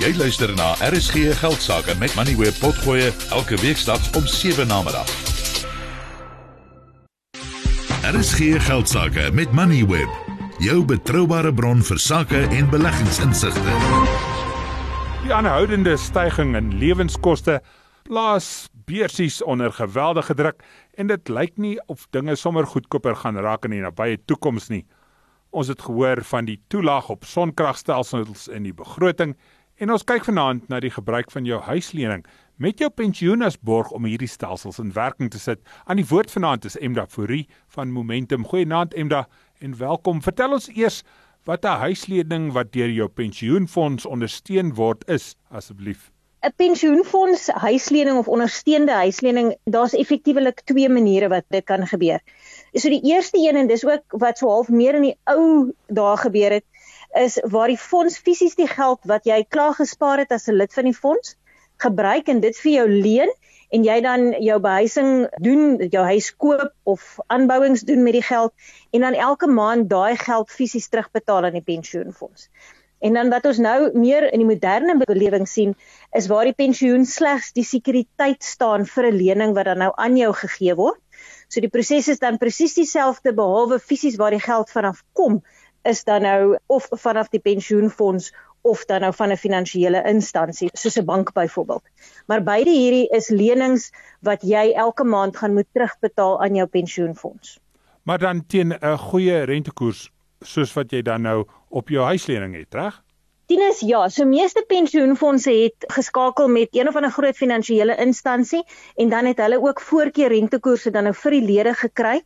Jy luister na RSG Geldsaake met Money Web Potgoe elke weeksdag om 7 na middag. RSG Geldsaake met Money Web, jou betroubare bron vir sake en beleggingsinsigte. Die aanhoudende stygings in lewenskoste plaas beursies onder geweldige druk en dit lyk nie of dinge sommer goedkoper gaan raak in die nabye toekoms nie. Ons het gehoor van die toelaag op sonkragstelsels in die begroting en ons kyk vanaand na die gebruik van jou huislening met jou pensioen as borg om hierdie stelsels in werking te sit. Aan die woord vanaand is Emda Fourie van Momentum. Goeienaand Emda en welkom. Vertel ons eers wat 'n huislening wat deur jou pensioenfonds ondersteun word is asseblief. 'n pensioenfonds huislening of ondersteunde huislening, daar's effektiewelik twee maniere wat dit kan gebeur. So die eerste een en dis ook wat so half meer in die ou dae gebeur het, is waar die fonds fisies die geld wat jy klaar gespaar het as 'n lid van die fonds gebruik en dit vir jou leen en jy dan jou behuising doen, jou huis koop of aanbouings doen met die geld en dan elke maand daai geld fisies terugbetaal aan die pensioenfonds. En dan wat ons nou meer in die moderne belewing sien, is waar die pensioen slegs die sekuriteit staan vir 'n lening wat dan nou aan jou gegee word. So die proses is dan presies dieselfde behalwe fisies waar die geld vanaf kom, is dan nou of vanaf die pensioenfonds of dan nou van 'n finansiële instansie soos 'n bank byvoorbeeld. Maar beide hierdie is lenings wat jy elke maand gaan moet terugbetaal aan jou pensioenfonds. Maar dan teen 'n goeie rentekoers soos wat jy dan nou op jou huislening het, reg? Tinus, ja, so meeste pensioenfonde het geskakel met een of ander groot finansiële instansie en dan het hulle ook voorkeur rentekoerse dan nou vir die lede gekry.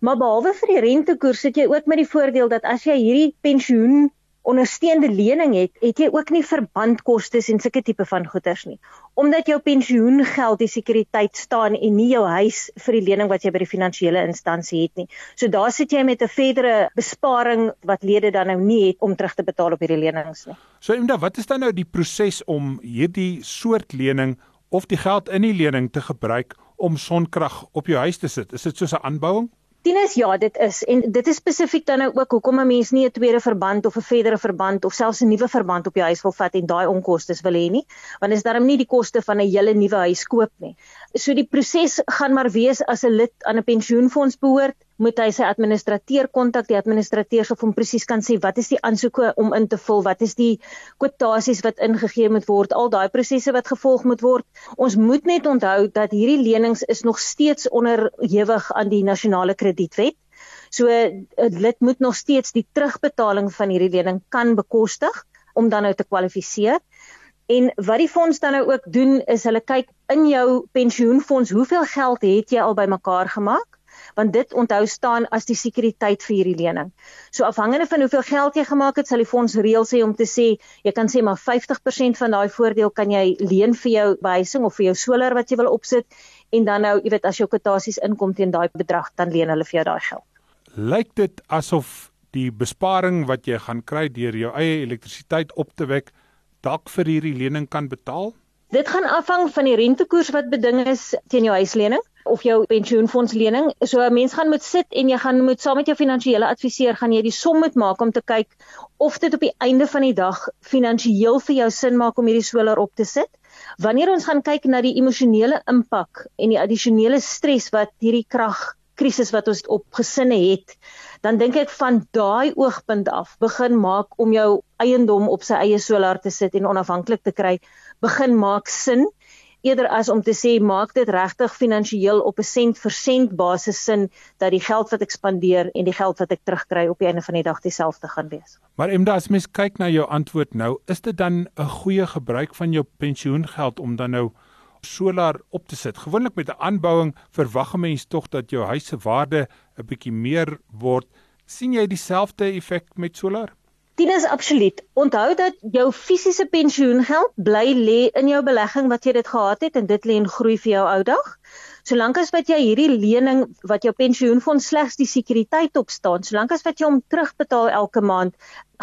Maar behalwe vir die rentekoers sit jy ook met die voordeel dat as jy hierdie pensioen ondersteunende lening het, het jy ook nie verbandkoste en sulke tipe van goederes nie. Omdat jou pensioengeld die sekuriteit staan en nie jou huis vir die lening wat jy by die finansiële instansie het nie. So daar sit jy met 'n verdere besparing wat lede dan nou nie het om terug te betaal op hierdie lenings nie. So Emda, wat is dan nou die proses om hierdie soort lening of die geld in die lening te gebruik om sonkrag op jou huis te sit? Is dit soos 'n aanbouing? Tinus ja, dit is en dit is spesifiek dan nou ook hoekom 'n mens nie 'n tweede verband of 'n verdere verband of selfs 'n nuwe verband op jou huis wil vat en daai onkoste wil hê nie, want dit is darm nie die koste van 'n hele nuwe huis koop nie. So die proses gaan maar wees as 'n lid aan 'n pensioenfonds behoort, moet hy sy administrateur kontak. Die administrateur sal hom presies kan sê wat is die aansoeke om in te vul, wat is die kwotasies wat ingegee moet word, al daai prosesse wat gevolg moet word. Ons moet net onthou dat hierdie lenings is nog steeds onderhewig aan die nasionale kredietwet. So 'n lid moet nog steeds die terugbetaling van hierdie lening kan bekostig om dan nou te kwalifiseer. En wat die fonds dan nou ook doen is hulle kyk in jou pensioenfonds hoeveel geld het jy al bymekaar gemaak want dit onthou staan as die sekuriteit vir hierdie lening. So afhangende van hoeveel geld jy gemaak het, sal die fonds reël sê om te sê jy kan sê maar 50% van daai voordeel kan jy leen vir jou behuising of vir jou solar wat jy wil opsit en dan nou, jy weet, as jou kwotasies inkom teen daai bedrag, dan leen hulle vir jou daai geld. Lyk dit asof die besparing wat jy gaan kry deur jou eie elektrisiteit op te wek dalk vir hierdie lening kan betaal? Dit gaan afhang van die rentekoers wat beding is teen jou huislening of jou pensioenfondslening. So 'n mens gaan moet sit en jy gaan moet saam met jou finansiële adviseur gaan jy die som moet maak om te kyk of dit op die einde van die dag finansiëel vir jou sin maak om hierdie solar op te sit. Wanneer ons gaan kyk na die emosionele impak en die addisionele stres wat hierdie kragkrisis wat ons op gesinne het, dan dink ek van daai oogpunt af begin maak om jou eiendom op sy eie solar te sit en onafhanklik te kry, begin maak sin eerder as om te sê maak dit regtig finansiëel op 'n sent vir sent basis sin dat die geld wat ek spandeer en die geld wat ek terugkry op die einde van die dag dieselfde gaan wees. Maar Emda as mens kyk na jou antwoord nou, is dit dan 'n goeie gebruik van jou pensioengeld om dan nou solar op te sit? Gewoonlik met 'n aanbouing verwag 'n mens tog dat jou huis se waarde 'n bietjie meer word. sien jy dieselfde effek met solar? Dit is absoluut. Onthou dat jou fisiese pensioengeld bly lê in jou belegging wat jy dit gehad het en dit lê en groei vir jou ou dag. Solank as wat jy hierdie lening wat jou pensioenfonds slegs die sekuriteit op staan, solank as wat jy hom terugbetaal elke maand,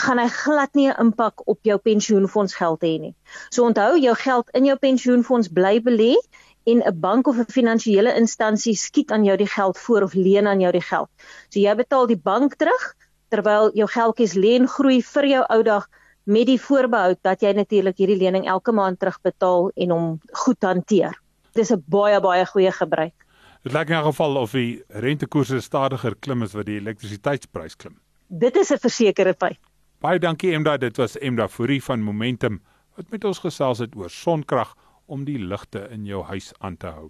gaan hy glad nie 'n impak op jou pensioenfonds geld hê nie. So onthou, jou geld in jou pensioenfonds bly belê en 'n bank of 'n finansiële instansie skiet aan jou die geld voor of leen aan jou die geld. So jy betaal die bank terug, terwyl jou geldjies leen groei vir jou ou dag, met die voorbehou dat jy natuurlik hierdie lening elke maand terugbetaal en hom goed hanteer. Dis 'n baie baie goeie gebruik. Dit lyk in 'n geval of die rentekoerse stadiger klim as wat die elektrisiteitsprys klim. Dit is 'n versekerde feit. Baie dankie Emda, dit was Emda Fourie van Momentum wat met ons gesels het oor sonkrag om die ligte in jou huis aan te hou.